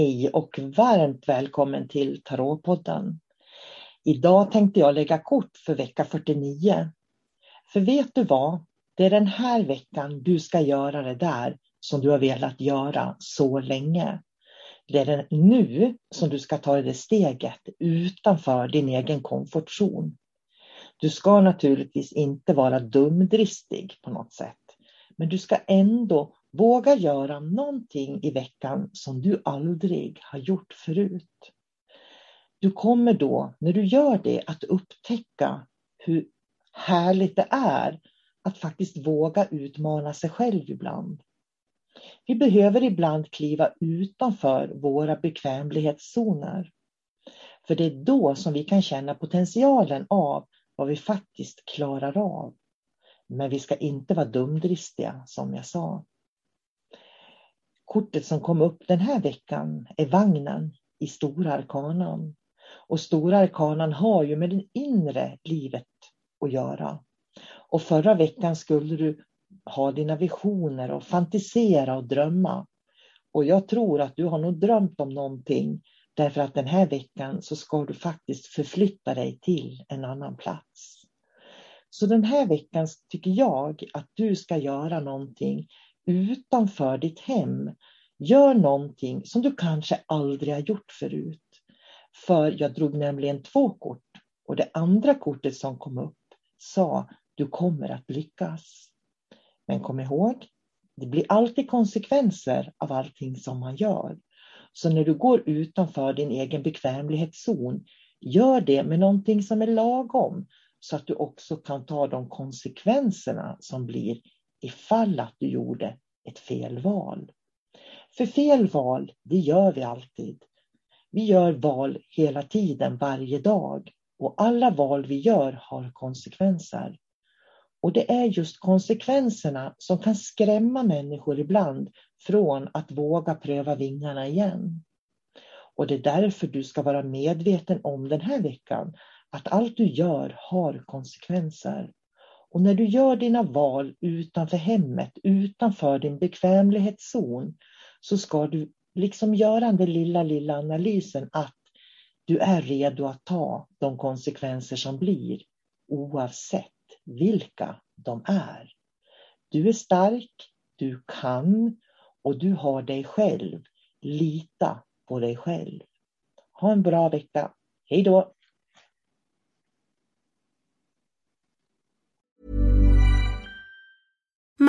Hej och varmt välkommen till Tarotpodden. Idag tänkte jag lägga kort för vecka 49. För vet du vad? Det är den här veckan du ska göra det där som du har velat göra så länge. Det är nu som du ska ta det steget utanför din egen komfortzon. Du ska naturligtvis inte vara dumdristig på något sätt. Men du ska ändå våga göra någonting i veckan som du aldrig har gjort förut. Du kommer då, när du gör det, att upptäcka hur härligt det är att faktiskt våga utmana sig själv ibland. Vi behöver ibland kliva utanför våra bekvämlighetszoner. För det är då som vi kan känna potentialen av vad vi faktiskt klarar av. Men vi ska inte vara dumdristiga som jag sa. Kortet som kom upp den här veckan är vagnen i Stora Arkanan. Och Stora Arkanan har ju med det inre livet att göra. Och förra veckan skulle du ha dina visioner och fantisera och drömma. Och jag tror att du har nog drömt om någonting därför att den här veckan så ska du faktiskt förflytta dig till en annan plats. Så den här veckan tycker jag att du ska göra någonting utanför ditt hem. Gör någonting som du kanske aldrig har gjort förut. För jag drog nämligen två kort och det andra kortet som kom upp sa du kommer att lyckas. Men kom ihåg, det blir alltid konsekvenser av allting som man gör. Så när du går utanför din egen bekvämlighetszon, gör det med någonting som är lagom så att du också kan ta de konsekvenserna som blir ifall att du gjorde ett fel val. För fel val, det gör vi alltid. Vi gör val hela tiden, varje dag. Och alla val vi gör har konsekvenser. Och det är just konsekvenserna som kan skrämma människor ibland från att våga pröva vingarna igen. Och det är därför du ska vara medveten om den här veckan att allt du gör har konsekvenser. Och när du gör dina val utanför hemmet, utanför din bekvämlighetszon, så ska du liksom göra den lilla, lilla analysen att du är redo att ta de konsekvenser som blir oavsett vilka de är. Du är stark, du kan och du har dig själv. Lita på dig själv. Ha en bra vecka. Hej då!